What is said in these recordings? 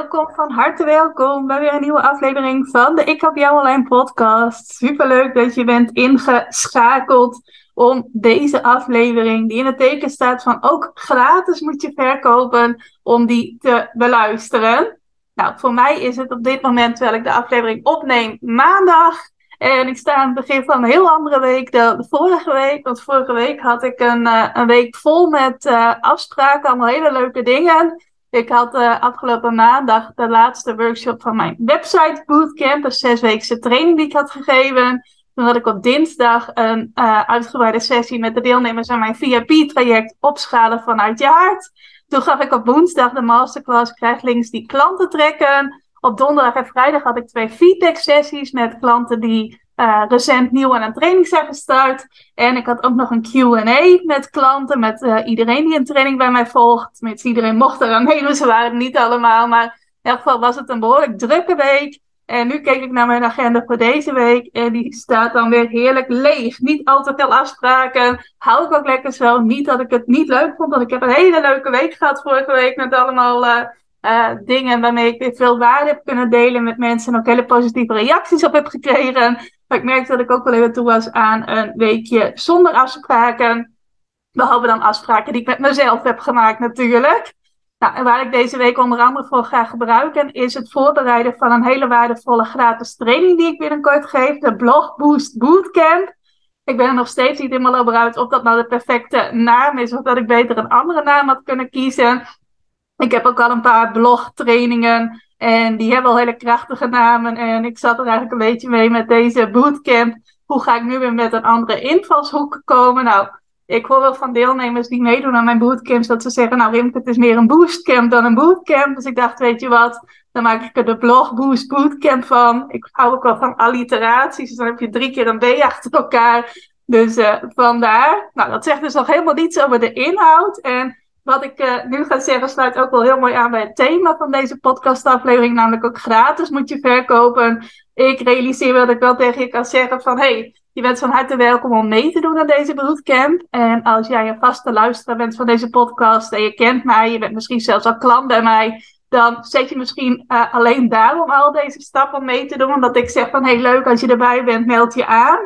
Welkom, van harte welkom bij weer een nieuwe aflevering van de Ik Heb Jou Online podcast. Superleuk dat je bent ingeschakeld om deze aflevering, die in het teken staat van ook gratis moet je verkopen, om die te beluisteren. Nou, voor mij is het op dit moment, terwijl ik de aflevering opneem, maandag. En ik sta aan het begin van een heel andere week dan de vorige week. Want vorige week had ik een, uh, een week vol met uh, afspraken, allemaal hele leuke dingen. Ik had uh, afgelopen maandag de laatste workshop van mijn website bootcamp, een zesweekse training die ik had gegeven. Toen had ik op dinsdag een uh, uitgebreide sessie met de deelnemers aan mijn VIP-traject opschalen vanuit je hart. Toen gaf ik op woensdag de masterclass Krijg links die klanten trekken. Op donderdag en vrijdag had ik twee feedback sessies met klanten die uh, recent nieuw aan een training zijn gestart. En ik had ook nog een Q&A met klanten, met uh, iedereen die een training bij mij volgt. Tenminste, iedereen mocht er aan meedoen, ze waren niet allemaal. Maar in elk geval was het een behoorlijk drukke week. En nu keek ik naar mijn agenda voor deze week en die staat dan weer heerlijk leeg. Niet al te veel afspraken, hou ik ook lekker zo. Niet dat ik het niet leuk vond, want ik heb een hele leuke week gehad vorige week met allemaal... Uh, dingen waarmee ik weer veel waarde heb kunnen delen met mensen en ook hele positieve reacties op heb gekregen. Maar ik merkte dat ik ook wel even toe was aan een weekje zonder afspraken. Behalve dan afspraken die ik met mezelf heb gemaakt natuurlijk. Nou, en waar ik deze week onder andere voor ga gebruiken, is het voorbereiden van een hele waardevolle gratis training die ik binnenkort geef, de Blog Boost Bootcamp. Ik ben er nog steeds niet helemaal over uit of dat nou de perfecte naam is, of dat ik beter een andere naam had kunnen kiezen. Ik heb ook al een paar blogtrainingen en die hebben al hele krachtige namen. En ik zat er eigenlijk een beetje mee met deze bootcamp. Hoe ga ik nu weer met een andere invalshoek komen? Nou, ik hoor wel van deelnemers die meedoen aan mijn bootcamps dat ze zeggen, nou Rimke, het is meer een boostcamp dan een bootcamp. Dus ik dacht, weet je wat, dan maak ik er de blog boost bootcamp van. Ik hou ook wel van alliteraties, dus dan heb je drie keer een B achter elkaar. Dus uh, vandaar. Nou, dat zegt dus nog helemaal niets over de inhoud. En wat ik uh, nu ga zeggen sluit ook wel heel mooi aan bij het thema van deze podcastaflevering, namelijk ook gratis moet je verkopen. Ik realiseer wel dat ik wel tegen je kan zeggen van, hey, je bent van harte welkom om mee te doen aan deze bootcamp. En als jij een vaste luisteraar bent van deze podcast en je kent mij, je bent misschien zelfs al klant bij mij, dan zet je misschien uh, alleen daarom al deze stappen mee te doen. Omdat ik zeg van, hey, leuk als je erbij bent, meld je aan.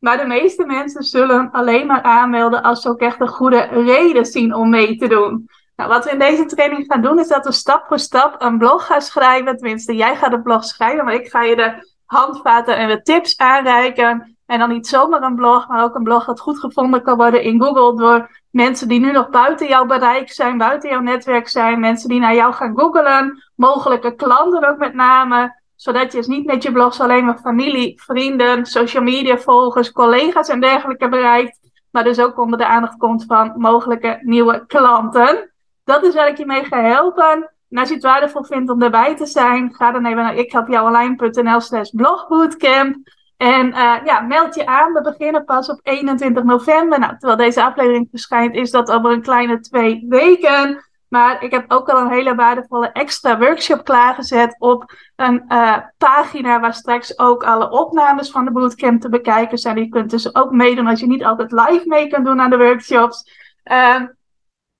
Maar de meeste mensen zullen alleen maar aanmelden als ze ook echt een goede reden zien om mee te doen. Nou, wat we in deze training gaan doen, is dat we stap voor stap een blog gaan schrijven. Tenminste, jij gaat de blog schrijven, maar ik ga je de handvaten en de tips aanreiken. En dan niet zomaar een blog, maar ook een blog dat goed gevonden kan worden in Google door mensen die nu nog buiten jouw bereik zijn, buiten jouw netwerk zijn, mensen die naar jou gaan googelen, mogelijke klanten ook met name zodat je dus niet met je blogs alleen maar familie, vrienden, social media volgers, collega's en dergelijke bereikt. Maar dus ook onder de aandacht komt van mogelijke nieuwe klanten. Dat is waar ik je mee ga helpen. En als je het waardevol vindt om erbij te zijn, ga dan even naar ikhelpjouonline.nl slash blogbootcamp. En uh, ja, meld je aan. We beginnen pas op 21 november. Nou, terwijl deze aflevering verschijnt, is dat over een kleine twee weken. Maar ik heb ook al een hele waardevolle extra workshop klaargezet op een uh, pagina waar straks ook alle opnames van de bootcamp te bekijken zijn. Je kunt dus ook meedoen als je niet altijd live mee kan doen aan de workshops. Uh,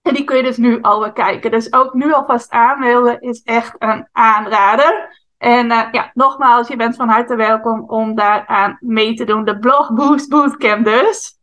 en die kun je dus nu al bekijken. Dus ook nu alvast aanmelden is echt een aanrader. En uh, ja, nogmaals, je bent van harte welkom om daaraan mee te doen. De Blog Boost Bootcamp dus.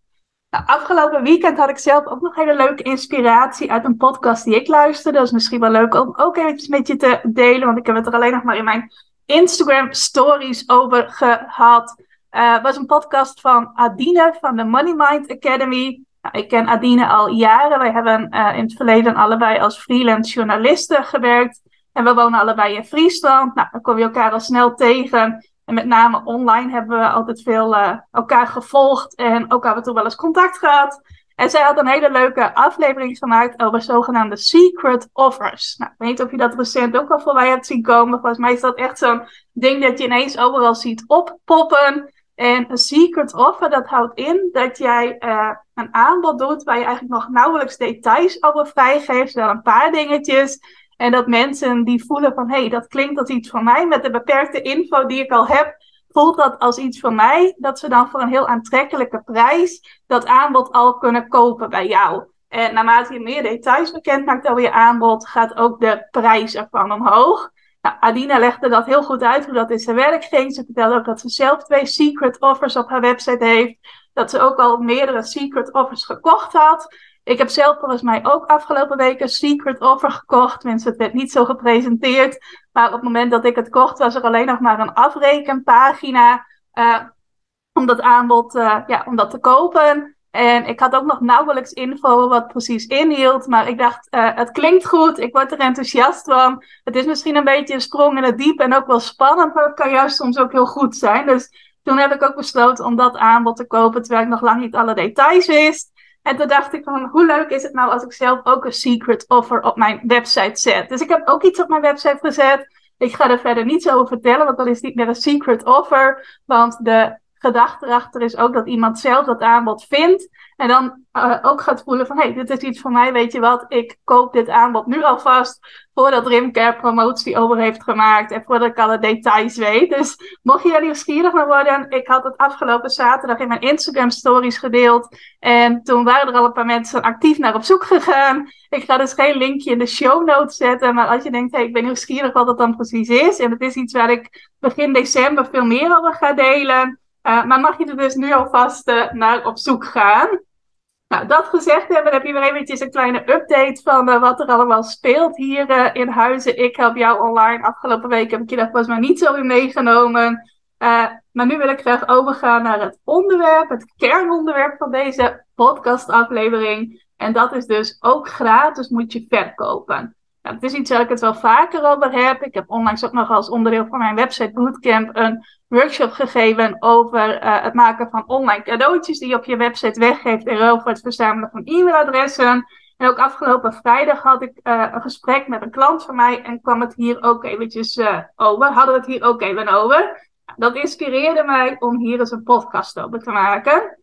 Afgelopen weekend had ik zelf ook nog hele leuke inspiratie uit een podcast die ik luisterde. Dat is misschien wel leuk om ook eventjes met je te delen, want ik heb het er alleen nog maar in mijn Instagram stories over gehad. Het uh, was een podcast van Adine van de Money Mind Academy. Nou, ik ken Adine al jaren. Wij hebben uh, in het verleden allebei als freelance journalisten gewerkt. En we wonen allebei in Friesland. Nou, dan kom je elkaar al snel tegen. En met name online hebben we altijd veel uh, elkaar gevolgd en ook af en toe wel eens contact gehad. En zij had een hele leuke aflevering gemaakt over zogenaamde secret offers. Nou, ik weet niet of je dat recent ook al voorbij hebt zien komen. Volgens mij is dat echt zo'n ding dat je ineens overal ziet oppoppen. En een secret offer, dat houdt in dat jij uh, een aanbod doet waar je eigenlijk nog nauwelijks details over vrijgeeft. Wel een paar dingetjes. En dat mensen die voelen van, hé, hey, dat klinkt als iets van mij. Met de beperkte info die ik al heb, voelt dat als iets van mij. Dat ze dan voor een heel aantrekkelijke prijs dat aanbod al kunnen kopen bij jou. En naarmate je meer details bekend maakt over je aanbod, gaat ook de prijs ervan omhoog. Nou, Adina legde dat heel goed uit hoe dat in zijn werk ging. Ze vertelde ook dat ze zelf twee secret offers op haar website heeft. Dat ze ook al meerdere secret offers gekocht had. Ik heb zelf volgens mij ook afgelopen week een secret offer gekocht. Mensen, het werd niet zo gepresenteerd. Maar op het moment dat ik het kocht, was er alleen nog maar een afrekenpagina. Uh, om dat aanbod uh, ja, om dat te kopen. En ik had ook nog nauwelijks info wat precies inhield. Maar ik dacht, uh, het klinkt goed. Ik word er enthousiast van. Het is misschien een beetje een sprong in het diep en ook wel spannend. Maar het kan juist soms ook heel goed zijn. Dus toen heb ik ook besloten om dat aanbod te kopen. Terwijl ik nog lang niet alle details wist. En toen dacht ik van, hoe leuk is het nou als ik zelf ook een secret offer op mijn website zet. Dus ik heb ook iets op mijn website gezet. Ik ga er verder niets over vertellen, want dan is het niet meer een secret offer. Want de gedachte erachter is ook dat iemand zelf dat aanbod vindt. En dan uh, ook gaat voelen van, hé, hey, dit is iets voor mij, weet je wat, ik koop dit aanbod nu alvast, voordat Rimcare promotie over heeft gemaakt en voordat ik alle details weet. Dus mocht je er nieuwsgierig naar worden, ik had het afgelopen zaterdag in mijn Instagram stories gedeeld en toen waren er al een paar mensen actief naar op zoek gegaan. Ik ga dus geen linkje in de show notes zetten, maar als je denkt, hé, hey, ik ben nieuwsgierig wat het dan precies is en het is iets waar ik begin december veel meer over ga delen, uh, maar mag je er dus nu alvast uh, naar op zoek gaan. Nou, dat gezegd hebben, heb je weer eventjes een kleine update van uh, wat er allemaal speelt hier in Huizen. Ik help jou online. Afgelopen week heb ik je daar volgens mij niet zo in meegenomen. maar nu wil ik graag overgaan naar het onderwerp, het kernonderwerp van deze podcastaflevering. En dat is dus ook gratis moet je verkopen. Nou, het is iets waar ik het wel vaker over heb. Ik heb onlangs ook nog als onderdeel van mijn website Bootcamp een workshop gegeven over uh, het maken van online cadeautjes die je op je website weggeeft ruil voor het verzamelen van e-mailadressen. En ook afgelopen vrijdag had ik uh, een gesprek met een klant van mij en kwam het hier ook eventjes uh, over. Hadden we het hier ook even over. Dat inspireerde mij om hier eens een podcast over te maken.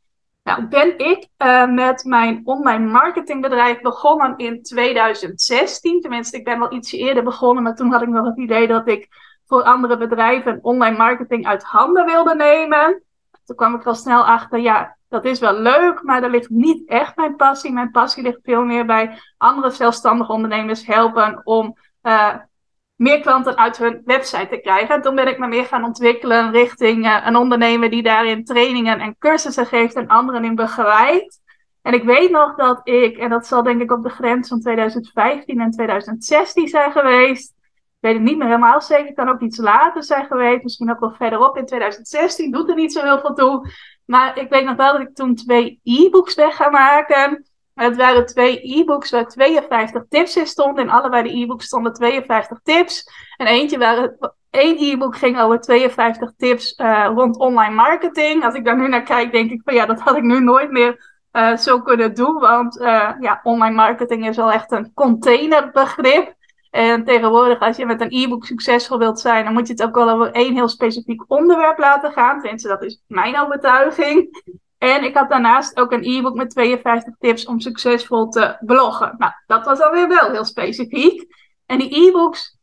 Nou, ben ik uh, met mijn online marketingbedrijf begonnen in 2016. Tenminste, ik ben wel ietsje eerder begonnen, maar toen had ik nog het idee dat ik voor andere bedrijven online marketing uit handen wilde nemen. Toen kwam ik al snel achter, ja, dat is wel leuk, maar dat ligt niet echt mijn passie. Mijn passie ligt veel meer bij andere zelfstandige ondernemers helpen om uh, meer klanten uit hun website te krijgen. En toen ben ik me meer gaan ontwikkelen richting uh, een ondernemer die daarin trainingen en cursussen geeft en anderen in begeleidt. En ik weet nog dat ik, en dat zal denk ik op de grens van 2015 en 2016 zijn geweest. Ik weet het niet meer helemaal zeker, het kan ook iets later zijn geweest, misschien ook wel verderop in 2016, doet er niet zo heel veel toe. Maar ik weet nog wel dat ik toen twee e-books weg ga maken. Het waren twee e-books waar 52 tips in stonden. In allebei de e-books stonden 52 tips. En eentje waren, één e-book ging over 52 tips uh, rond online marketing. Als ik daar nu naar kijk, denk ik van ja, dat had ik nu nooit meer uh, zo kunnen doen. Want uh, ja, online marketing is wel echt een containerbegrip. En tegenwoordig, als je met een e-book succesvol wilt zijn, dan moet je het ook wel over één heel specifiek onderwerp laten gaan. Tenminste, dat is mijn overtuiging. En ik had daarnaast ook een e-book met 52 tips om succesvol te bloggen. Nou, dat was alweer wel heel specifiek. En die e-books,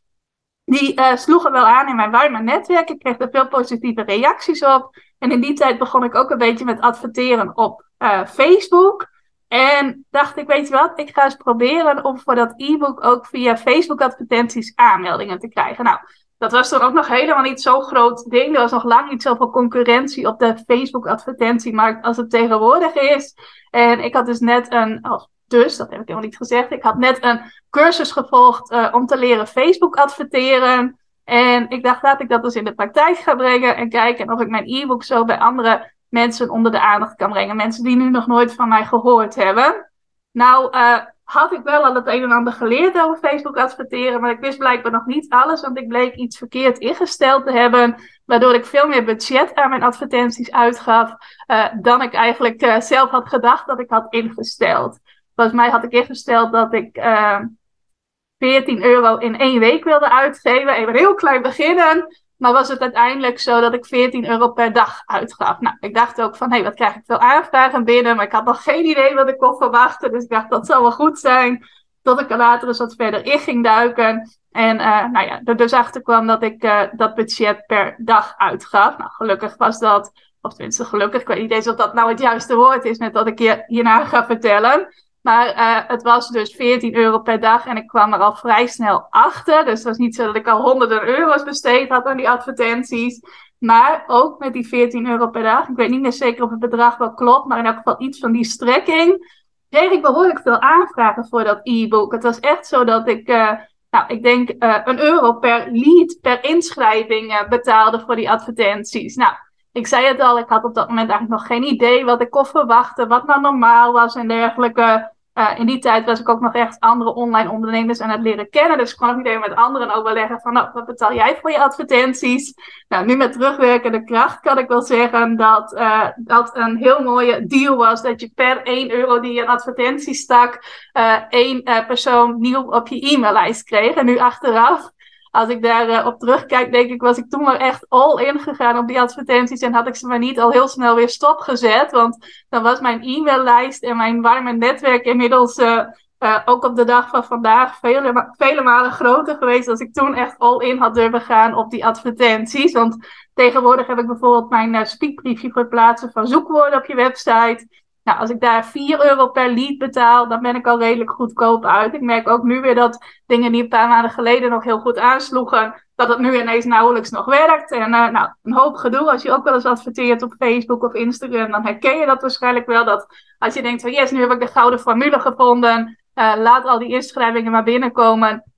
die uh, sloegen wel aan in mijn warme netwerk. Ik kreeg er veel positieve reacties op. En in die tijd begon ik ook een beetje met adverteren op uh, Facebook. En dacht ik, weet je wat, ik ga eens proberen om voor dat e-book ook via Facebook advertenties aanmeldingen te krijgen. Nou, dat was dan ook nog helemaal niet zo'n groot ding. Er was nog lang niet zoveel concurrentie op de Facebook advertentiemarkt als het tegenwoordig is. En ik had dus net een, dus, dat heb ik helemaal niet gezegd. Ik had net een cursus gevolgd uh, om te leren Facebook adverteren. En ik dacht, laat ik dat dus in de praktijk gaan brengen en kijken of ik mijn e-book zo bij andere mensen onder de aandacht kan brengen. Mensen die nu nog nooit van mij gehoord hebben. Nou, uh, had ik wel al het een en ander geleerd over Facebook adverteren, maar ik wist blijkbaar nog niet alles, want ik bleek iets verkeerd ingesteld te hebben, waardoor ik veel meer budget aan mijn advertenties uitgaf uh, dan ik eigenlijk uh, zelf had gedacht dat ik had ingesteld. Volgens mij had ik ingesteld dat ik uh, 14 euro in één week wilde uitgeven, even heel klein beginnen. Maar was het uiteindelijk zo dat ik 14 euro per dag uitgaf. Nou, ik dacht ook van, hé, hey, wat krijg ik veel aanvragen binnen? Maar ik had nog geen idee wat ik kon verwachten. Dus ik dacht, dat zal wel goed zijn. Tot ik er later eens wat verder in ging duiken. En uh, nou ja, er dus achter kwam dat ik uh, dat budget per dag uitgaf. Nou, gelukkig was dat, of tenminste gelukkig, ik weet niet eens of dat nou het juiste woord is met wat ik je hierna ga vertellen. Maar uh, het was dus 14 euro per dag en ik kwam er al vrij snel achter. Dus het was niet zo dat ik al honderden euro's besteed had aan die advertenties. Maar ook met die 14 euro per dag, ik weet niet meer zeker of het bedrag wel klopt, maar in elk geval iets van die strekking, kreeg ik behoorlijk veel aanvragen voor dat e-book. Het was echt zo dat ik, uh, nou, ik denk uh, een euro per lead, per inschrijving betaalde voor die advertenties. Nou, ik zei het al, ik had op dat moment eigenlijk nog geen idee wat ik kon verwachten, wat nou normaal was en dergelijke. Uh, in die tijd was ik ook nog echt andere online ondernemers aan het leren kennen. Dus ik kon ook niet even met anderen overleggen van, nou, wat betaal jij voor je advertenties? Nou, nu met terugwerkende kracht kan ik wel zeggen dat uh, dat een heel mooie deal was. Dat je per 1 euro die je een advertentie stak, uh, één persoon nieuw op je e-maillijst kreeg. En nu achteraf als ik daar uh, op terugkijk, denk ik, was ik toen maar echt all in gegaan op die advertenties en had ik ze maar niet al heel snel weer stopgezet. Want dan was mijn e-maillijst en mijn warme netwerk inmiddels uh, uh, ook op de dag van vandaag vele, vele malen groter geweest als ik toen echt all in had durven gaan op die advertenties. Want tegenwoordig heb ik bijvoorbeeld mijn speakbriefje voor het plaatsen van zoekwoorden op je website. Nou, als ik daar 4 euro per lead betaal, dan ben ik al redelijk goedkoop uit. Ik merk ook nu weer dat dingen die een paar maanden geleden nog heel goed aansloegen, dat het nu ineens nauwelijks nog werkt. En uh, nou, een hoop gedoe. Als je ook wel eens adverteert op Facebook of Instagram, dan herken je dat waarschijnlijk wel. Dat als je denkt van yes, nu heb ik de gouden formule gevonden, uh, laat al die inschrijvingen maar binnenkomen.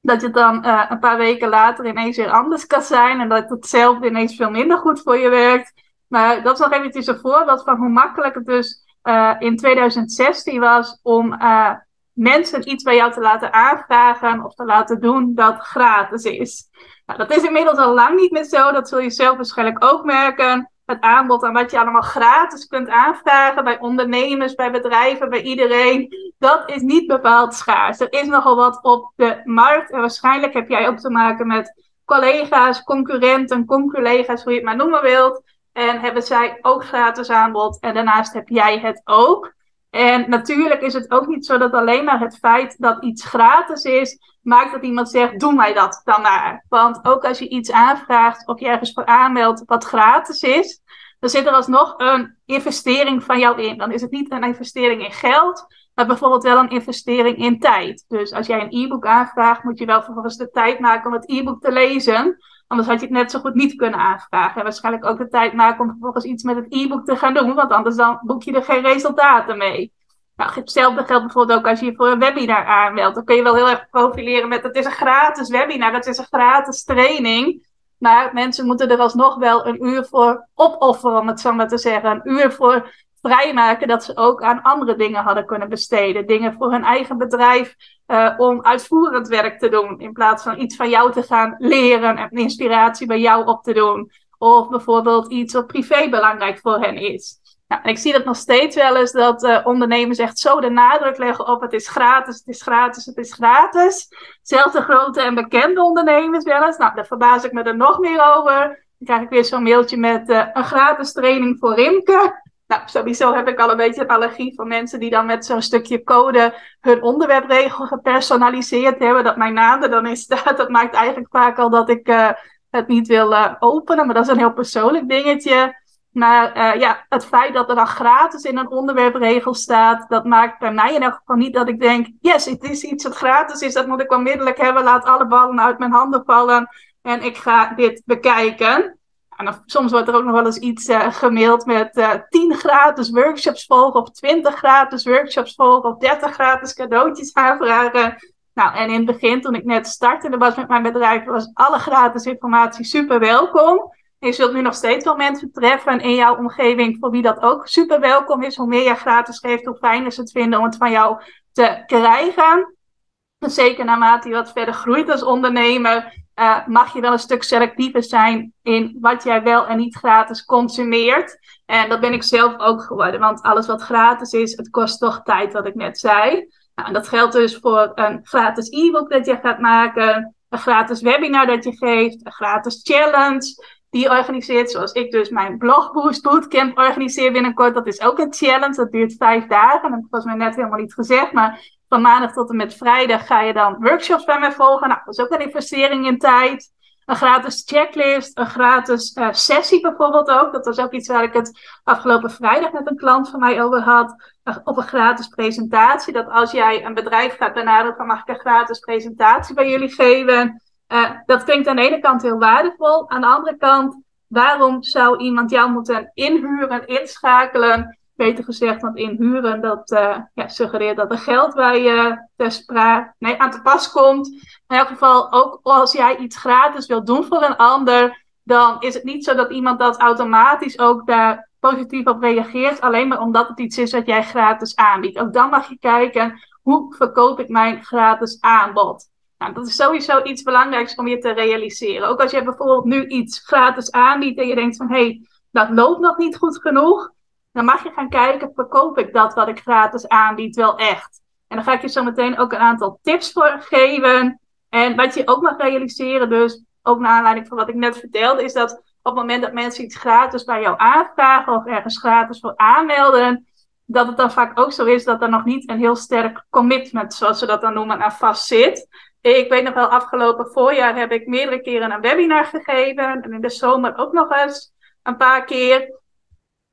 Dat je dan uh, een paar weken later ineens weer anders kan zijn en dat hetzelfde ineens veel minder goed voor je werkt. Maar dat is nog eventjes een voorbeeld van hoe makkelijk het dus uh, in 2016 was om uh, mensen iets bij jou te laten aanvragen of te laten doen dat gratis is. Nou, dat is inmiddels al lang niet meer zo. Dat zul je zelf waarschijnlijk ook merken. Het aanbod aan wat je allemaal gratis kunt aanvragen bij ondernemers, bij bedrijven, bij iedereen. Dat is niet bepaald schaars. Er is nogal wat op de markt. En waarschijnlijk heb jij ook te maken met collega's, concurrenten, conculega's, hoe je het maar noemen wilt en hebben zij ook gratis aanbod. En daarnaast heb jij het ook. En natuurlijk is het ook niet zo dat alleen maar het feit dat iets gratis is, maakt dat iemand zegt: Doe mij dat dan maar. Want ook als je iets aanvraagt of je ergens voor aanmeldt wat gratis is, dan zit er alsnog een investering van jou in. Dan is het niet een investering in geld, maar bijvoorbeeld wel een investering in tijd. Dus als jij een e-book aanvraagt, moet je wel vervolgens de tijd maken om het e-book te lezen. Anders had je het net zo goed niet kunnen aanvragen. En waarschijnlijk ook de tijd maken om vervolgens iets met het e-book te gaan doen. Want anders dan boek je er geen resultaten mee. Nou, hetzelfde geldt bijvoorbeeld ook als je je voor een webinar aanmeldt. Dan kun je wel heel erg profileren met het is een gratis webinar, het is een gratis training. Maar mensen moeten er alsnog wel een uur voor opofferen, om het zo maar te zeggen. Een uur voor vrijmaken dat ze ook aan andere dingen hadden kunnen besteden. Dingen voor hun eigen bedrijf uh, om uitvoerend werk te doen. In plaats van iets van jou te gaan leren en inspiratie bij jou op te doen. Of bijvoorbeeld iets wat privé belangrijk voor hen is. Nou, en ik zie dat nog steeds wel eens dat uh, ondernemers echt zo de nadruk leggen op het is gratis, het is gratis, het is gratis. Zelfs de grote en bekende ondernemers wel eens. Nou, daar verbaas ik me er nog meer over. Dan krijg ik weer zo'n mailtje met uh, een gratis training voor Rimke. Nou, sowieso heb ik al een beetje een allergie van mensen die dan met zo'n stukje code hun onderwerpregel gepersonaliseerd hebben. Dat mijn naam er dan in staat. Dat maakt eigenlijk vaak al dat ik uh, het niet wil uh, openen. Maar dat is een heel persoonlijk dingetje. Maar uh, ja, het feit dat er dan gratis in een onderwerpregel staat, dat maakt bij mij in elk geval niet dat ik denk: yes, het is iets wat gratis is, dat moet ik onmiddellijk hebben. Laat alle ballen uit mijn handen vallen en ik ga dit bekijken. En soms wordt er ook nog wel eens iets uh, gemaild met uh, eh, 10 gratis workshops volgen, of 20 gratis workshops volgen, of 30 gratis cadeautjes aanvragen. Nou, en in het begin, toen ik net startte was met mijn bedrijf, was alle gratis informatie super welkom. je zult nu nog steeds wel mensen treffen in jouw omgeving voor wie dat ook super welkom is. Hoe meer je gratis geeft, hoe fijner ze het vinden om het van jou te krijgen. Zeker naarmate je wat verder groeit als ondernemer, uh, mag je wel een stuk selectiever zijn in wat jij wel en niet gratis consumeert. En dat ben ik zelf ook geworden, want alles wat gratis is, het kost toch tijd, wat ik net zei. Nou, dat geldt dus voor een gratis e-book dat je gaat maken, een gratis webinar dat je geeft, een gratis challenge die organiseert, zoals ik dus mijn blogboost bootcamp organiseer binnenkort. Dat is ook een challenge, dat duurt vijf dagen. Dat was me net helemaal niet gezegd, maar van maandag tot en met vrijdag ga je dan workshops bij mij volgen. Nou, dat is ook een investering in tijd. Een gratis checklist, een gratis uh, sessie bijvoorbeeld ook. Dat was ook iets waar ik het afgelopen vrijdag met een klant van mij over had. Uh, op een gratis presentatie. Dat als jij een bedrijf gaat benaderen, dan mag ik een gratis presentatie bij jullie geven. Uh, dat klinkt aan de ene kant heel waardevol. Aan de andere kant, waarom zou iemand jou moeten inhuren, inschakelen beter gezegd, want inhuren, dat uh, ja, suggereert dat er geld bij je uh, nee, aan te pas komt. In elk geval, ook als jij iets gratis wilt doen voor een ander, dan is het niet zo dat iemand dat automatisch ook daar positief op reageert, alleen maar omdat het iets is wat jij gratis aanbiedt. Ook dan mag je kijken, hoe verkoop ik mijn gratis aanbod? Nou, dat is sowieso iets belangrijks om je te realiseren. Ook als je bijvoorbeeld nu iets gratis aanbiedt en je denkt van, hé, hey, dat loopt nog niet goed genoeg dan mag je gaan kijken, verkoop ik dat wat ik gratis aanbied wel echt? En dan ga ik je zo meteen ook een aantal tips voor geven. En wat je ook mag realiseren, dus ook naar aanleiding van wat ik net vertelde, is dat op het moment dat mensen iets gratis bij jou aanvragen of ergens gratis voor aanmelden, dat het dan vaak ook zo is dat er nog niet een heel sterk commitment, zoals ze dat dan noemen, aan vast zit. Ik weet nog wel, afgelopen voorjaar heb ik meerdere keren een webinar gegeven en in de zomer ook nog eens een paar keer.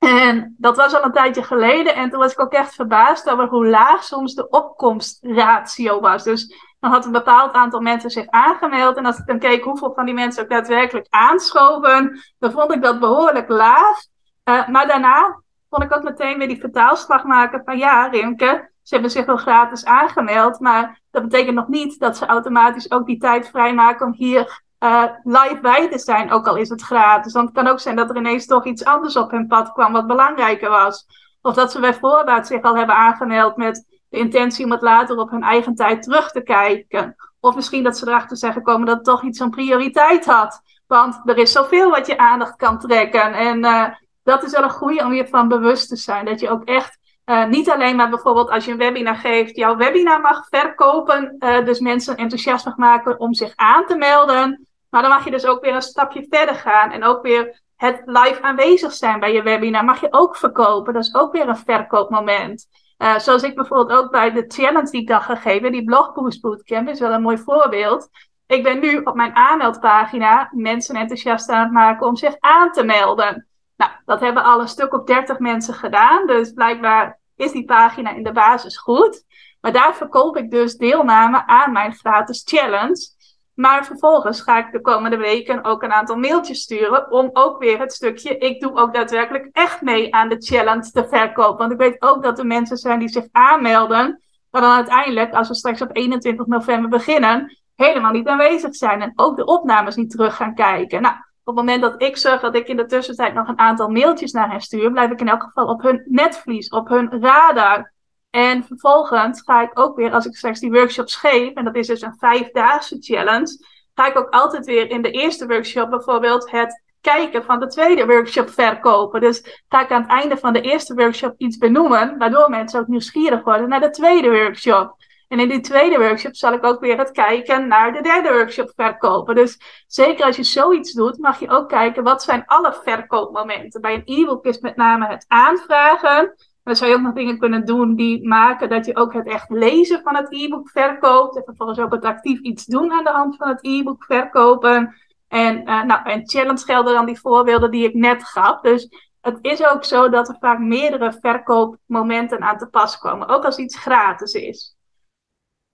En dat was al een tijdje geleden. En toen was ik ook echt verbaasd over hoe laag soms de opkomstratio was. Dus dan had een bepaald aantal mensen zich aangemeld. En als ik dan keek hoeveel van die mensen ook daadwerkelijk aanschoven, dan vond ik dat behoorlijk laag. Uh, maar daarna kon ik ook meteen weer die vertaalslag maken van ja, Rimke, ze hebben zich wel gratis aangemeld. Maar dat betekent nog niet dat ze automatisch ook die tijd vrijmaken om hier uh, live bij te zijn, ook al is het gratis. Want het kan ook zijn dat er ineens toch iets anders op hun pad kwam wat belangrijker was. Of dat ze bij voorbaat zich al hebben aangemeld met de intentie om het later op hun eigen tijd terug te kijken. Of misschien dat ze erachter zijn gekomen dat het toch iets een prioriteit had. Want er is zoveel wat je aandacht kan trekken. En uh, dat is wel een goede om je van bewust te zijn. Dat je ook echt uh, niet alleen maar bijvoorbeeld als je een webinar geeft, jouw webinar mag verkopen. Dus mensen enthousiast mag maken om zich aan te melden. Maar dan mag je dus ook weer een stapje verder gaan. En ook weer het live aanwezig zijn bij je webinar mag je ook verkopen. Dat is ook weer een verkoopmoment. Uh, zoals ik bijvoorbeeld ook bij de challenge die ik dag gegeven, die Blogboost Bootcamp, is wel een mooi voorbeeld. Ik ben nu op mijn aanmeldpagina mensen enthousiast aan het maken om zich aan te melden. Nou, dat hebben al een stuk of 30 mensen gedaan. Dus blijkbaar is die pagina in de basis goed. Maar daar verkoop ik dus deelname aan mijn gratis challenge. Maar vervolgens ga ik de komende weken ook een aantal mailtjes sturen om ook weer het stukje, ik doe ook daadwerkelijk echt mee aan de challenge te verkopen. Want ik weet ook dat er mensen zijn die zich aanmelden, maar dan uiteindelijk, als we straks op 21 november beginnen, helemaal niet aanwezig zijn en ook de opnames niet terug gaan kijken. Nou, op het moment dat ik zorg dat ik in de tussentijd nog een aantal mailtjes naar hen stuur, blijf ik in elk geval op hun netvlies, op hun radar. En vervolgens ga ik ook weer, als ik straks die workshops geef, en dat is dus een vijfdaagse challenge, ga ik ook altijd weer in de eerste workshop bijvoorbeeld het kijken van de tweede workshop verkopen. Dus ga ik aan het einde van de eerste workshop iets benoemen, waardoor mensen ook nieuwsgierig worden naar de tweede workshop. En in die tweede workshop zal ik ook weer het kijken naar de derde workshop verkopen. Dus zeker als je zoiets doet, mag je ook kijken wat zijn alle verkoopmomenten. Bij een e-book is met name het aanvragen. Dan zou je ook nog dingen kunnen doen die maken dat je ook het echt lezen van het e-book verkoopt. En vervolgens ook het actief iets doen aan de hand van het e-book verkopen. En uh, nou, en challenge gelden dan die voorbeelden die ik net gaf. Dus het is ook zo dat er vaak meerdere verkoopmomenten aan te pas komen. Ook als iets gratis is.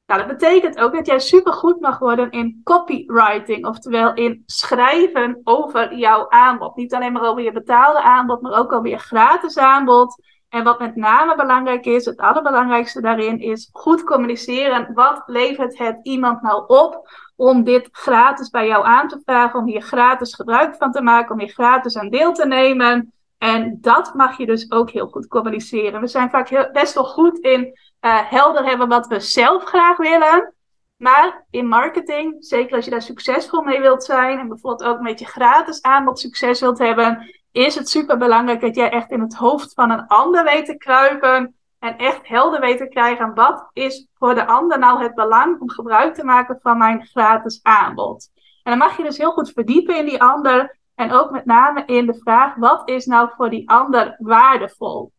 Nou, dat betekent ook dat jij supergoed mag worden in copywriting, oftewel in schrijven over jouw aanbod. Niet alleen maar over je betaalde aanbod, maar ook over je gratis aanbod. En wat met name belangrijk is, het allerbelangrijkste daarin, is goed communiceren. Wat levert het iemand nou op om dit gratis bij jou aan te vragen, om hier gratis gebruik van te maken, om hier gratis aan deel te nemen? En dat mag je dus ook heel goed communiceren. We zijn vaak heel, best wel goed in uh, helder hebben wat we zelf graag willen. Maar in marketing, zeker als je daar succesvol mee wilt zijn en bijvoorbeeld ook met je gratis aanbod succes wilt hebben, is het super belangrijk dat jij echt in het hoofd van een ander weet te kruipen en echt helder weet te krijgen wat is voor de ander nou het belang om gebruik te maken van mijn gratis aanbod. En dan mag je dus heel goed verdiepen in die ander en ook met name in de vraag wat is nou voor die ander waardevol.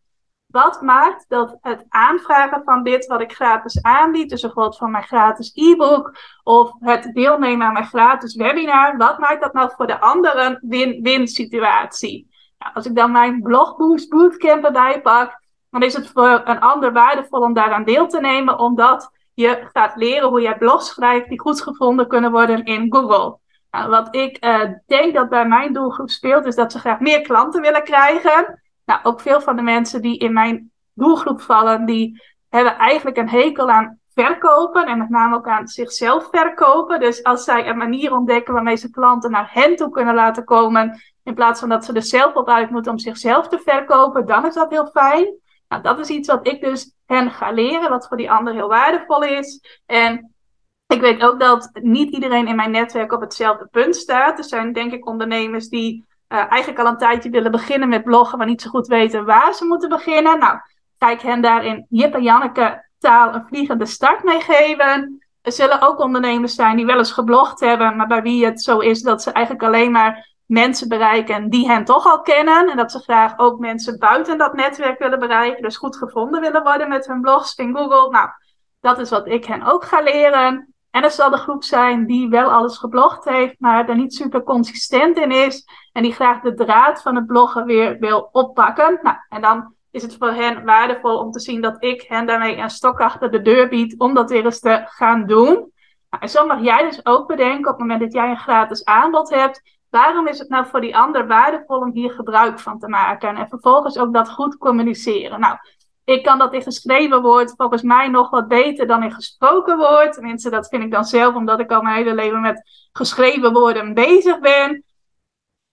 Wat maakt dat het aanvragen van dit wat ik gratis aanbied, dus bijvoorbeeld van mijn gratis e-book of het deelnemen aan mijn gratis webinar, wat maakt dat nou voor de anderen win-win situatie? Nou, als ik dan mijn Blogboost Bootcamp erbij pak, dan is het voor een ander waardevol om daaraan deel te nemen, omdat je gaat leren hoe jij blogs schrijft die goed gevonden kunnen worden in Google. Nou, wat ik uh, denk dat bij mijn doelgroep speelt, is dat ze graag meer klanten willen krijgen. Nou, ook veel van de mensen die in mijn doelgroep vallen, die hebben eigenlijk een hekel aan verkopen en met name ook aan zichzelf verkopen. Dus als zij een manier ontdekken waarmee ze klanten naar hen toe kunnen laten komen, in plaats van dat ze er zelf op uit moeten om zichzelf te verkopen, dan is dat heel fijn. Nou, dat is iets wat ik dus hen ga leren, wat voor die ander heel waardevol is. En ik weet ook dat niet iedereen in mijn netwerk op hetzelfde punt staat. Er zijn denk ik ondernemers die eigenlijk al een tijdje willen beginnen met bloggen, maar niet zo goed weten waar ze moeten beginnen. Nou, ik hen daarin Jip en Janneke taal een vliegende start meegeven. Er zullen ook ondernemers zijn die wel eens geblogd hebben, maar bij wie het zo is dat ze eigenlijk alleen maar mensen bereiken die hen toch al kennen. En dat ze graag ook mensen buiten dat netwerk willen bereiken. Dus goed gevonden willen worden met hun blogs in Google. Nou, dat is wat ik hen ook ga leren. En er zal de groep zijn die wel alles geblogd heeft, maar er niet super consistent in is. En die graag de draad van het bloggen weer wil oppakken. Nou, en dan is het voor hen waardevol om te zien dat ik hen daarmee een stok achter de deur bied om dat weer eens te gaan doen. Nou, en zo mag jij dus ook bedenken op het moment dat jij een gratis aanbod hebt. Waarom is het nou voor die ander waardevol om hier gebruik van te maken? En vervolgens ook dat goed communiceren. Nou, ik kan dat in geschreven woord volgens mij nog wat beter dan in gesproken woord. Tenminste, dat vind ik dan zelf, omdat ik al mijn hele leven met geschreven woorden bezig ben.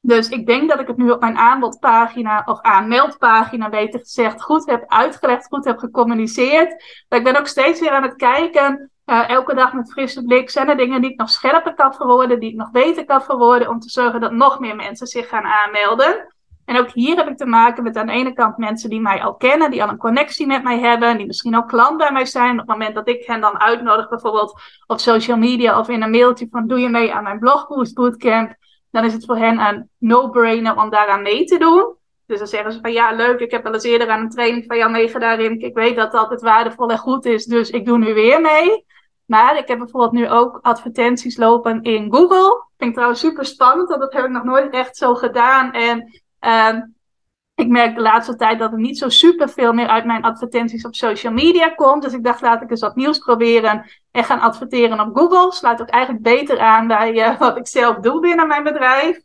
Dus ik denk dat ik het nu op mijn aanbodpagina of aanmeldpagina, beter gezegd, goed heb uitgelegd, goed heb gecommuniceerd. Maar ik ben ook steeds weer aan het kijken, uh, elke dag met frisse blik, zijn er dingen die ik nog scherper kan verwoorden, die ik nog beter kan verwoorden, om te zorgen dat nog meer mensen zich gaan aanmelden. En ook hier heb ik te maken met aan de ene kant mensen die mij al kennen, die al een connectie met mij hebben, die misschien ook klant bij mij zijn. Op het moment dat ik hen dan uitnodig, bijvoorbeeld op social media of in een mailtje van doe je mee aan mijn Blogboost Bootcamp, dan is het voor hen een no-brainer om daaraan mee te doen. Dus dan zeggen ze van ja, leuk, ik heb wel eens eerder aan een training van jou meegedaan, Ik weet dat dat het waardevol en goed is, dus ik doe nu weer mee. Maar ik heb bijvoorbeeld nu ook advertenties lopen in Google. Vind ik trouwens super spannend, want dat heb ik nog nooit echt zo gedaan. En uh, ik merk de laatste tijd dat er niet zo super veel meer uit mijn advertenties op social media komt. Dus ik dacht, laat ik eens wat nieuws proberen en gaan adverteren op Google. Sluit ook eigenlijk beter aan bij uh, wat ik zelf doe binnen mijn bedrijf.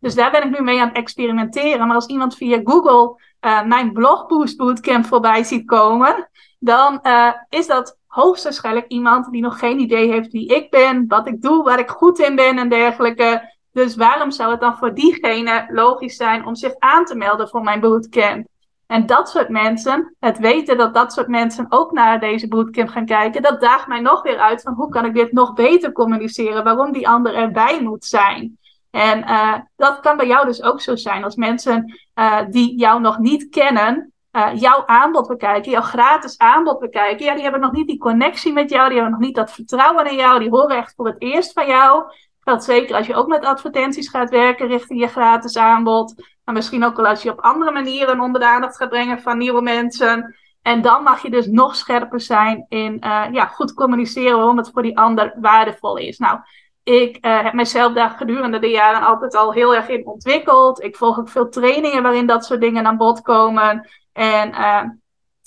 Dus daar ben ik nu mee aan het experimenteren. Maar als iemand via Google uh, mijn Blogboost Bootcamp voorbij ziet komen, dan uh, is dat hoogstwaarschijnlijk iemand die nog geen idee heeft wie ik ben, wat ik doe, waar ik goed in ben en dergelijke. Dus waarom zou het dan voor diegene logisch zijn om zich aan te melden voor mijn bootcamp? En dat soort mensen, het weten dat dat soort mensen ook naar deze bootcamp gaan kijken, dat daagt mij nog weer uit van hoe kan ik dit nog beter communiceren, waarom die ander erbij moet zijn. En uh, dat kan bij jou dus ook zo zijn. Als mensen uh, die jou nog niet kennen, uh, jouw aanbod bekijken, jouw gratis aanbod bekijken, ja, die hebben nog niet die connectie met jou, die hebben nog niet dat vertrouwen in jou, die horen echt voor het eerst van jou. Dat zeker als je ook met advertenties gaat werken richting je gratis aanbod. Maar misschien ook wel als je op andere manieren onder de aandacht gaat brengen van nieuwe mensen. En dan mag je dus nog scherper zijn in uh, ja, goed communiceren waarom het voor die ander waardevol is. Nou, ik uh, heb mezelf daar gedurende de jaren altijd al heel erg in ontwikkeld. Ik volg ook veel trainingen waarin dat soort dingen aan bod komen. En uh,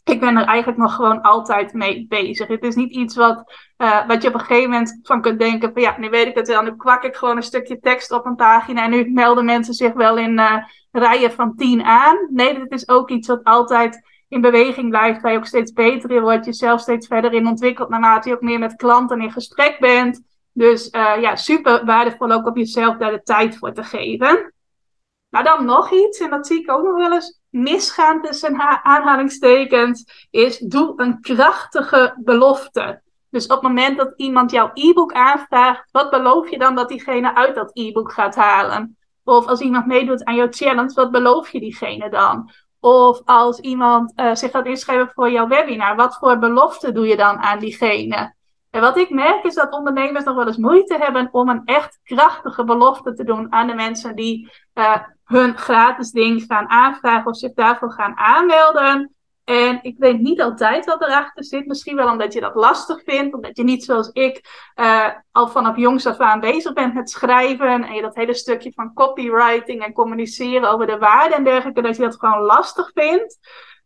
ik ben er eigenlijk nog gewoon altijd mee bezig. Het is niet iets wat, uh, wat je op een gegeven moment van kunt denken: van ja, nu weet ik het wel, nu kwak ik gewoon een stukje tekst op een pagina en nu melden mensen zich wel in uh, rijen van tien aan. Nee, dit is ook iets wat altijd in beweging blijft, waar je ook steeds beter in wordt, jezelf steeds verder in ontwikkelt naarmate je ook meer met klanten in gesprek bent. Dus uh, ja, super waardevol ook om jezelf daar de tijd voor te geven. Nou, dan nog iets, en dat zie ik ook nog wel eens misgaan tussen aanhalingstekens, is doe een krachtige belofte. Dus op het moment dat iemand jouw e-book aanvraagt, wat beloof je dan dat diegene uit dat e-book gaat halen? Of als iemand meedoet aan jouw challenge, wat beloof je diegene dan? Of als iemand uh, zich gaat inschrijven voor jouw webinar, wat voor belofte doe je dan aan diegene? En wat ik merk is dat ondernemers nog wel eens moeite hebben om een echt krachtige belofte te doen aan de mensen die uh, hun gratis ding gaan aanvragen of zich daarvoor gaan aanmelden. En ik weet niet altijd wat erachter zit. Misschien wel omdat je dat lastig vindt. Omdat je niet zoals ik uh, al vanaf jongs af aan bezig bent met schrijven. En je dat hele stukje van copywriting en communiceren over de waarde en dergelijke. Dat je dat gewoon lastig vindt.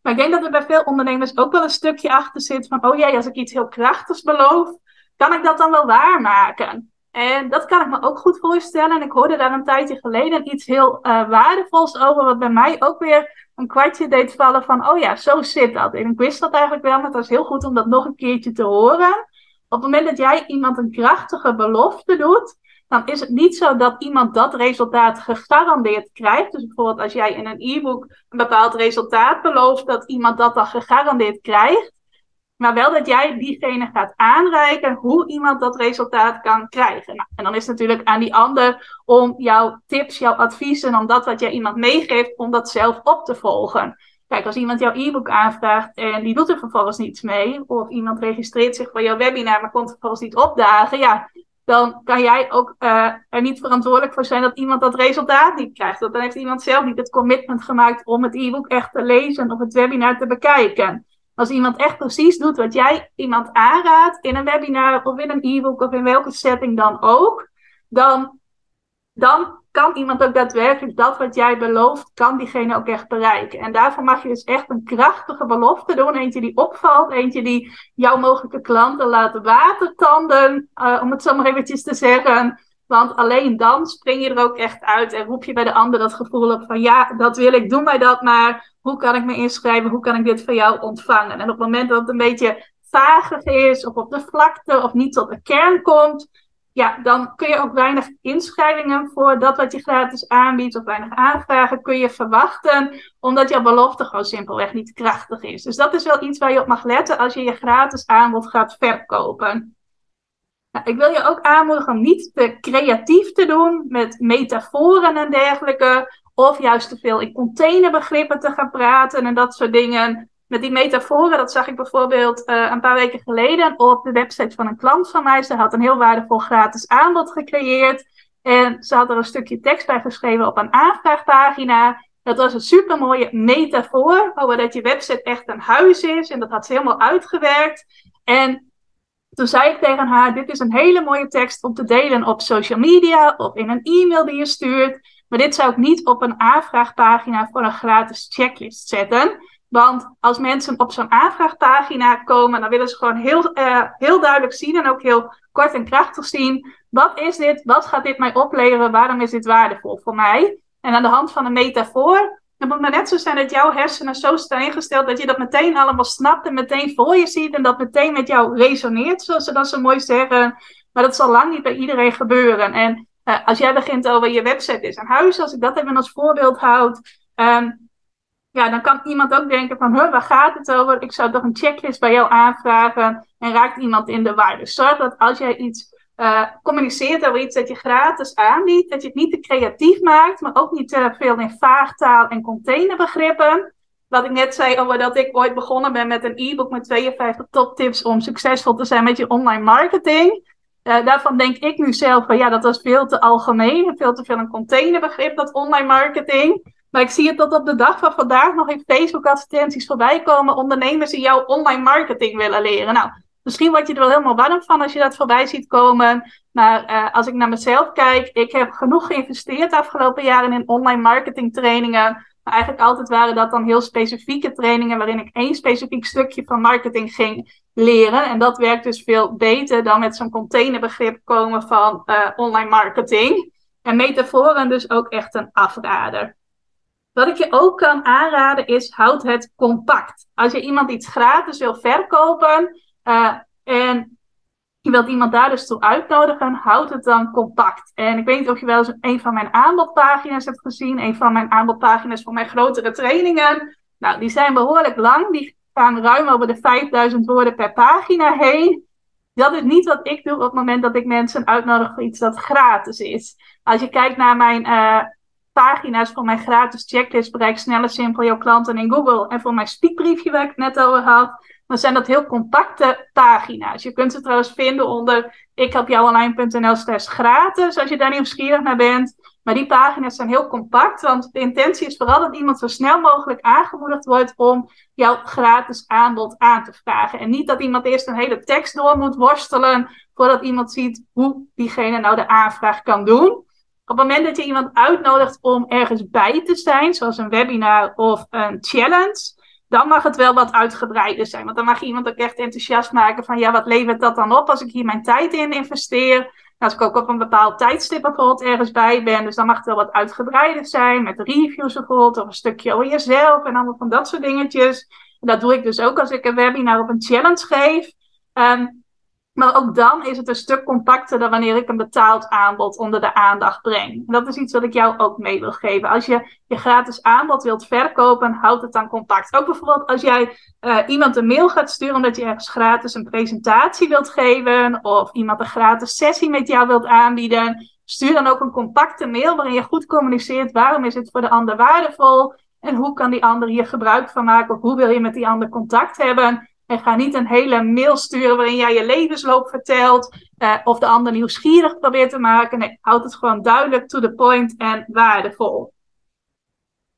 Maar ik denk dat er bij veel ondernemers ook wel een stukje achter zit van, oh jee, als ik iets heel krachtigs beloof, kan ik dat dan wel waarmaken? En dat kan ik me ook goed voorstellen. En ik hoorde daar een tijdje geleden iets heel uh, waardevols over, wat bij mij ook weer een kwartje deed vallen van, oh ja, zo zit dat. En ik wist dat eigenlijk wel, maar het was heel goed om dat nog een keertje te horen. Op het moment dat jij iemand een krachtige belofte doet, dan is het niet zo dat iemand dat resultaat gegarandeerd krijgt. Dus bijvoorbeeld als jij in een e-book een bepaald resultaat belooft, dat iemand dat dan gegarandeerd krijgt. Maar wel dat jij diegene gaat aanreiken hoe iemand dat resultaat kan krijgen. Nou, en dan is het natuurlijk aan die ander om jouw tips, jouw adviezen, om dat wat jij iemand meegeeft, om dat zelf op te volgen. Kijk, als iemand jouw e-book aanvraagt en die doet er vervolgens niets mee, of iemand registreert zich voor jouw webinar, maar komt vervolgens niet opdagen, ja, dan kan jij ook uh, er niet verantwoordelijk voor zijn dat iemand dat resultaat niet krijgt. Want dan heeft iemand zelf niet het commitment gemaakt om het e-book echt te lezen of het webinar te bekijken. Als iemand echt precies doet wat jij iemand aanraadt in een webinar of in een e-book of in welke setting dan ook, dan, dan kan iemand ook daadwerkelijk dat wat jij belooft, kan diegene ook echt bereiken. En daarvoor mag je dus echt een krachtige belofte doen. Eentje die opvalt, eentje die jouw mogelijke klanten laat watertanden, uh, om het zo maar eventjes te zeggen. Want alleen dan spring je er ook echt uit en roep je bij de ander dat gevoel op van ja, dat wil ik, doe mij dat maar. Hoe kan ik me inschrijven? Hoe kan ik dit van jou ontvangen? En op het moment dat het een beetje vagig is of op de vlakte of niet tot de kern komt, ja, dan kun je ook weinig inschrijvingen voor dat wat je gratis aanbiedt of weinig aanvragen kun je verwachten, omdat jouw belofte gewoon simpelweg niet krachtig is. Dus dat is wel iets waar je op mag letten als je je gratis aanbod gaat verkopen. Ik wil je ook aanmoedigen om niet te creatief te doen met metaforen en dergelijke, of juist te veel in containerbegrippen te gaan praten en dat soort dingen met die metaforen, dat zag ik bijvoorbeeld uh, een paar weken geleden op de website van een klant van mij. Ze had een heel waardevol gratis aanbod gecreëerd. En ze had er een stukje tekst bij geschreven op een aanvraagpagina. Dat was een supermooie metafoor over dat je website echt een huis is. En dat had ze helemaal uitgewerkt. En toen zei ik tegen haar: Dit is een hele mooie tekst om te delen op social media of in een e-mail die je stuurt. Maar dit zou ik niet op een aanvraagpagina voor een gratis checklist zetten. Want als mensen op zo'n aanvraagpagina komen, dan willen ze gewoon heel, uh, heel duidelijk zien en ook heel kort en krachtig zien. Wat is dit? Wat gaat dit mij opleveren? Waarom is dit waardevol voor mij? En aan de hand van een metafoor, dan moet maar net zo zijn dat jouw hersenen zo staan ingesteld dat je dat meteen allemaal snapt en meteen voor je ziet en dat meteen met jou resoneert, zoals ze dat zo mooi zeggen. Maar dat zal lang niet bij iedereen gebeuren. En uh, als jij begint over je website is een huis, als ik dat even als voorbeeld houd, um, ja, dan kan iemand ook denken van, huh, waar gaat het over? Ik zou toch een checklist bij jou aanvragen en raakt iemand in de war. Dus zorg dat als jij iets uh, communiceert over iets dat je gratis aanbiedt, dat je het niet te creatief maakt, maar ook niet te veel in vaagtaal en containerbegrippen. Wat ik net zei over dat ik ooit begonnen ben met een e-book met 52 toptips om succesvol te zijn met je online marketing. Uh, daarvan denk ik nu zelf van ja, dat was veel te algemeen en veel te veel een containerbegrip, dat online marketing. Maar ik zie het tot op de dag van vandaag nog in Facebook-advertenties voorbij komen. Ondernemers die jouw online marketing willen leren. Nou, misschien word je er wel helemaal warm van als je dat voorbij ziet komen. Maar uh, als ik naar mezelf kijk, ik heb genoeg geïnvesteerd de afgelopen jaren in online marketing trainingen. Maar eigenlijk altijd waren dat dan heel specifieke trainingen waarin ik één specifiek stukje van marketing ging leren. En dat werkt dus veel beter dan met zo'n containerbegrip komen van uh, online marketing. En metaforen dus ook echt een afrader. Wat ik je ook kan aanraden is, houd het compact. Als je iemand iets gratis wil verkopen uh, en je wilt iemand daar dus toe uitnodigen, houd het dan compact. En ik weet niet of je wel eens een van mijn aanbodpagina's hebt gezien. Een van mijn aanbodpagina's voor mijn grotere trainingen. Nou, die zijn behoorlijk lang. Die gaan ruim over de 5000 woorden per pagina heen. Dat is niet wat ik doe op het moment dat ik mensen uitnodig voor iets dat gratis is. Als je kijkt naar mijn uh, pagina's voor mijn gratis checklist, bereik sneller simpel jouw klanten in Google. En voor mijn speakbriefje waar ik het net over had, dan zijn dat heel compacte pagina's. Je kunt ze trouwens vinden onder ikhelpjouonline.nl slash gratis, als je daar nieuwsgierig naar bent. Maar die pagina's zijn heel compact, want de intentie is vooral dat iemand zo snel mogelijk aangemoedigd wordt om jouw gratis aanbod aan te vragen. En niet dat iemand eerst een hele tekst door moet worstelen voordat iemand ziet hoe diegene nou de aanvraag kan doen. Op het moment dat je iemand uitnodigt om ergens bij te zijn, zoals een webinar of een challenge, dan mag het wel wat uitgebreider zijn. Want dan mag iemand ook echt enthousiast maken van ja, wat levert dat dan op als ik hier mijn tijd in investeer? Als ik ook op een bepaald tijdstip bijvoorbeeld ergens bij ben, dus dan mag het wel wat uitgebreider zijn, met reviews bijvoorbeeld, of een stukje over jezelf en allemaal van dat soort dingetjes. En dat doe ik dus ook als ik een webinar of een challenge geef. Um, maar ook dan is het een stuk compacter dan wanneer ik een betaald aanbod onder de aandacht breng. Dat is iets wat ik jou ook mee wil geven. Als je je gratis aanbod wilt verkopen, houd het dan compact. Ook bijvoorbeeld als jij uh, iemand een mail gaat sturen omdat je ergens gratis een presentatie wilt geven. Of iemand een gratis sessie met jou wilt aanbieden. Stuur dan ook een compacte mail waarin je goed communiceert waarom is het voor de ander waardevol. En hoe kan die ander hier gebruik van maken? Of hoe wil je met die ander contact hebben? En ga niet een hele mail sturen waarin jij je levensloop vertelt. Uh, of de ander nieuwsgierig probeert te maken. Nee, houd het gewoon duidelijk to the point en waardevol.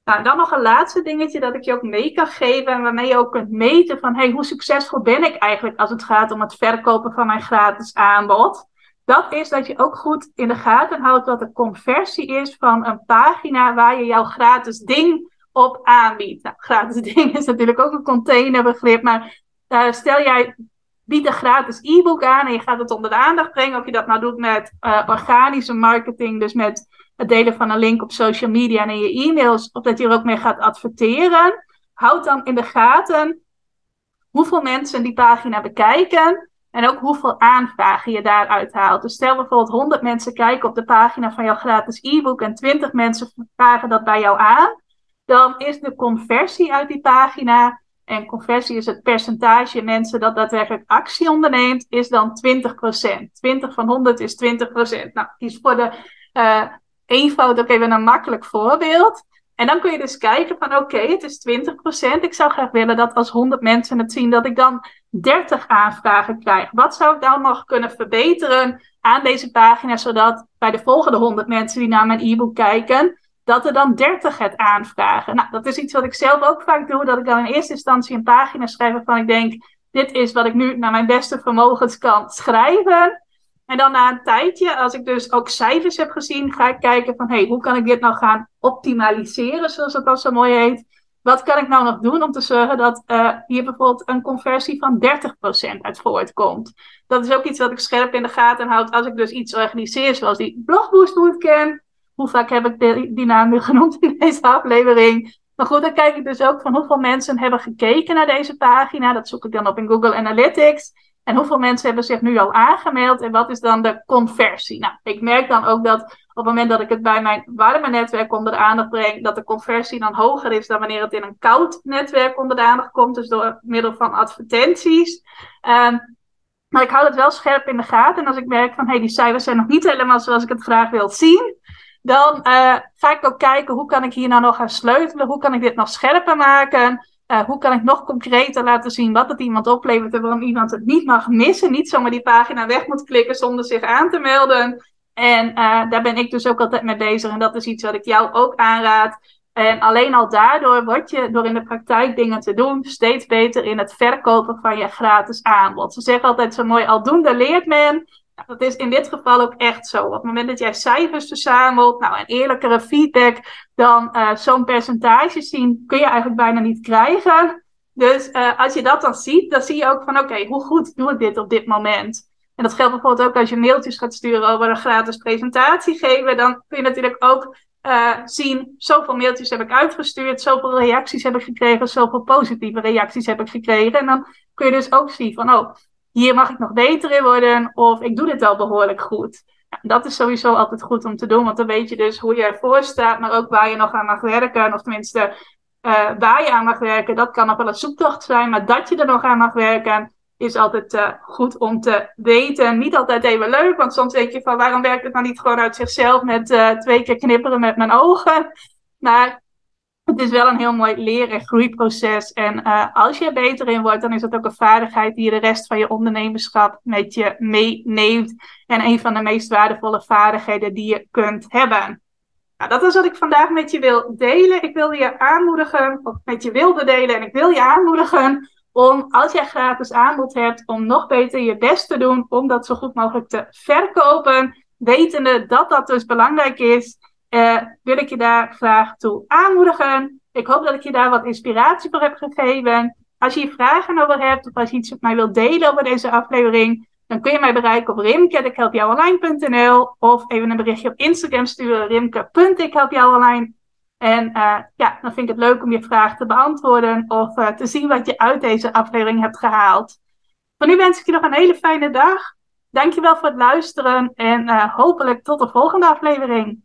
Nou, dan nog een laatste dingetje dat ik je ook mee kan geven. En waarmee je ook kunt meten van hey, hoe succesvol ben ik eigenlijk als het gaat om het verkopen van mijn gratis aanbod. Dat is dat je ook goed in de gaten houdt wat de conversie is van een pagina waar je jouw gratis ding op aanbiedt. Nou, gratis ding is natuurlijk ook een containerbegrip, maar uh, stel jij biedt een gratis e-book aan en je gaat het onder de aandacht brengen. Of je dat nou doet met uh, organische marketing, dus met het delen van een link op social media en in je e-mails. Of dat je er ook mee gaat adverteren. Houd dan in de gaten hoeveel mensen die pagina bekijken. En ook hoeveel aanvragen je daaruit haalt. Dus stel bijvoorbeeld 100 mensen kijken op de pagina van jouw gratis e-book en 20 mensen vragen dat bij jou aan. Dan is de conversie uit die pagina en conversie is het percentage mensen dat daadwerkelijk actie onderneemt, is dan 20%. 20 van 100 is 20%. Nou, kies voor de uh, eenvoud ook even een makkelijk voorbeeld. En dan kun je dus kijken van oké, het is 20%. Ik zou graag willen dat als 100 mensen het zien, dat ik dan 30 aanvragen krijg. Wat zou ik dan nog kunnen verbeteren aan deze pagina, zodat bij de volgende 100 mensen die naar mijn e-book kijken, dat er dan 30 het aanvragen. Nou, dat is iets wat ik zelf ook vaak doe, dat ik dan in eerste instantie een pagina schrijf waarvan ik denk, dit is wat ik nu naar mijn beste vermogens kan schrijven. En dan na een tijdje, als ik dus ook cijfers heb gezien, ga ik kijken van, hey, hoe kan ik dit nou gaan optimaliseren, zoals het al zo mooi heet. Wat kan ik nou nog doen om te zorgen dat uh, hier bijvoorbeeld een conversie van 30% uit voortkomt? Dat is ook iets wat ik scherp in de gaten houd als ik dus iets organiseer, zoals die Blogboost Bootcamp hoe vaak heb ik die naam nu genoemd in deze aflevering? Maar goed, dan kijk ik dus ook van hoeveel mensen hebben gekeken naar deze pagina. Dat zoek ik dan op in Google Analytics. En hoeveel mensen hebben zich nu al aangemeld en wat is dan de conversie? Nou, ik merk dan ook dat op het moment dat ik het bij mijn warme netwerk onder de aandacht breng, dat de conversie dan hoger is dan wanneer het in een koud netwerk onder de aandacht komt, dus door middel van advertenties. Um, maar ik hou het wel scherp in de gaten. En als ik merk van hé, hey, die cijfers zijn nog niet helemaal zoals ik het graag wil zien, dan uh, ga ik ook kijken hoe kan ik hier nou nog gaan sleutelen. Hoe kan ik dit nog scherper maken? Uh, hoe kan ik nog concreter laten zien wat het iemand oplevert en waarom iemand het niet mag missen. Niet zomaar die pagina weg moet klikken zonder zich aan te melden. En uh, daar ben ik dus ook altijd mee bezig. En dat is iets wat ik jou ook aanraad. En alleen al daardoor word je, door in de praktijk dingen te doen, steeds beter in het verkopen van je gratis aanbod. Ze zeggen altijd zo mooi, aldoende leert men. Dat is in dit geval ook echt zo. Op het moment dat jij cijfers verzamelt, nou, en eerlijkere feedback dan uh, zo'n percentage zien, kun je eigenlijk bijna niet krijgen. Dus uh, als je dat dan ziet, dan zie je ook van oké, hoe goed doe ik dit op dit moment? En dat geldt bijvoorbeeld ook als je mailtjes gaat sturen over een gratis presentatie geven. Dan kun je natuurlijk ook uh, zien, zoveel mailtjes heb ik uitgestuurd, zoveel reacties heb ik gekregen, zoveel positieve reacties heb ik gekregen. En dan kun je dus ook zien van, oh, hier mag ik nog beter in worden, of ik doe dit al behoorlijk goed. Dat is sowieso altijd goed om te doen, want dan weet je dus hoe je ervoor staat, maar ook waar je nog aan mag werken, of tenminste uh, waar je aan mag werken. Dat kan nog wel een zoektocht zijn, maar dat je er nog aan mag werken, is altijd uh, goed om te weten. Niet altijd even leuk, want soms denk je van waarom werkt het nou niet gewoon uit zichzelf met uh, twee keer knipperen met mijn ogen. Maar het is wel een heel mooi leren- en groeiproces. En uh, als je er beter in wordt, dan is dat ook een vaardigheid die je de rest van je ondernemerschap met je meeneemt. En een van de meest waardevolle vaardigheden die je kunt hebben. Nou, dat is wat ik vandaag met je wil delen. Ik wil je aanmoedigen, of met je wilde delen, en ik wil je aanmoedigen om, als jij gratis aanbod hebt, om nog beter je best te doen om dat zo goed mogelijk te verkopen. Wetende dat dat dus belangrijk is, uh, wil ik je daar graag toe aanmoedigen. Ik hoop dat ik je daar wat inspiratie voor heb gegeven. Als je hier vragen over hebt, of als je iets met mij wilt delen over deze aflevering, dan kun je mij bereiken op rimke.ikhelpjouonline.nl of even een berichtje op Instagram sturen, rimke.ikhelpjouonline. En uh, ja, dan vind ik het leuk om je vraag te beantwoorden of uh, te zien wat je uit deze aflevering hebt gehaald. Voor nu wens ik je nog een hele fijne dag. Dankjewel voor het luisteren en hopelijk tot de volgende aflevering.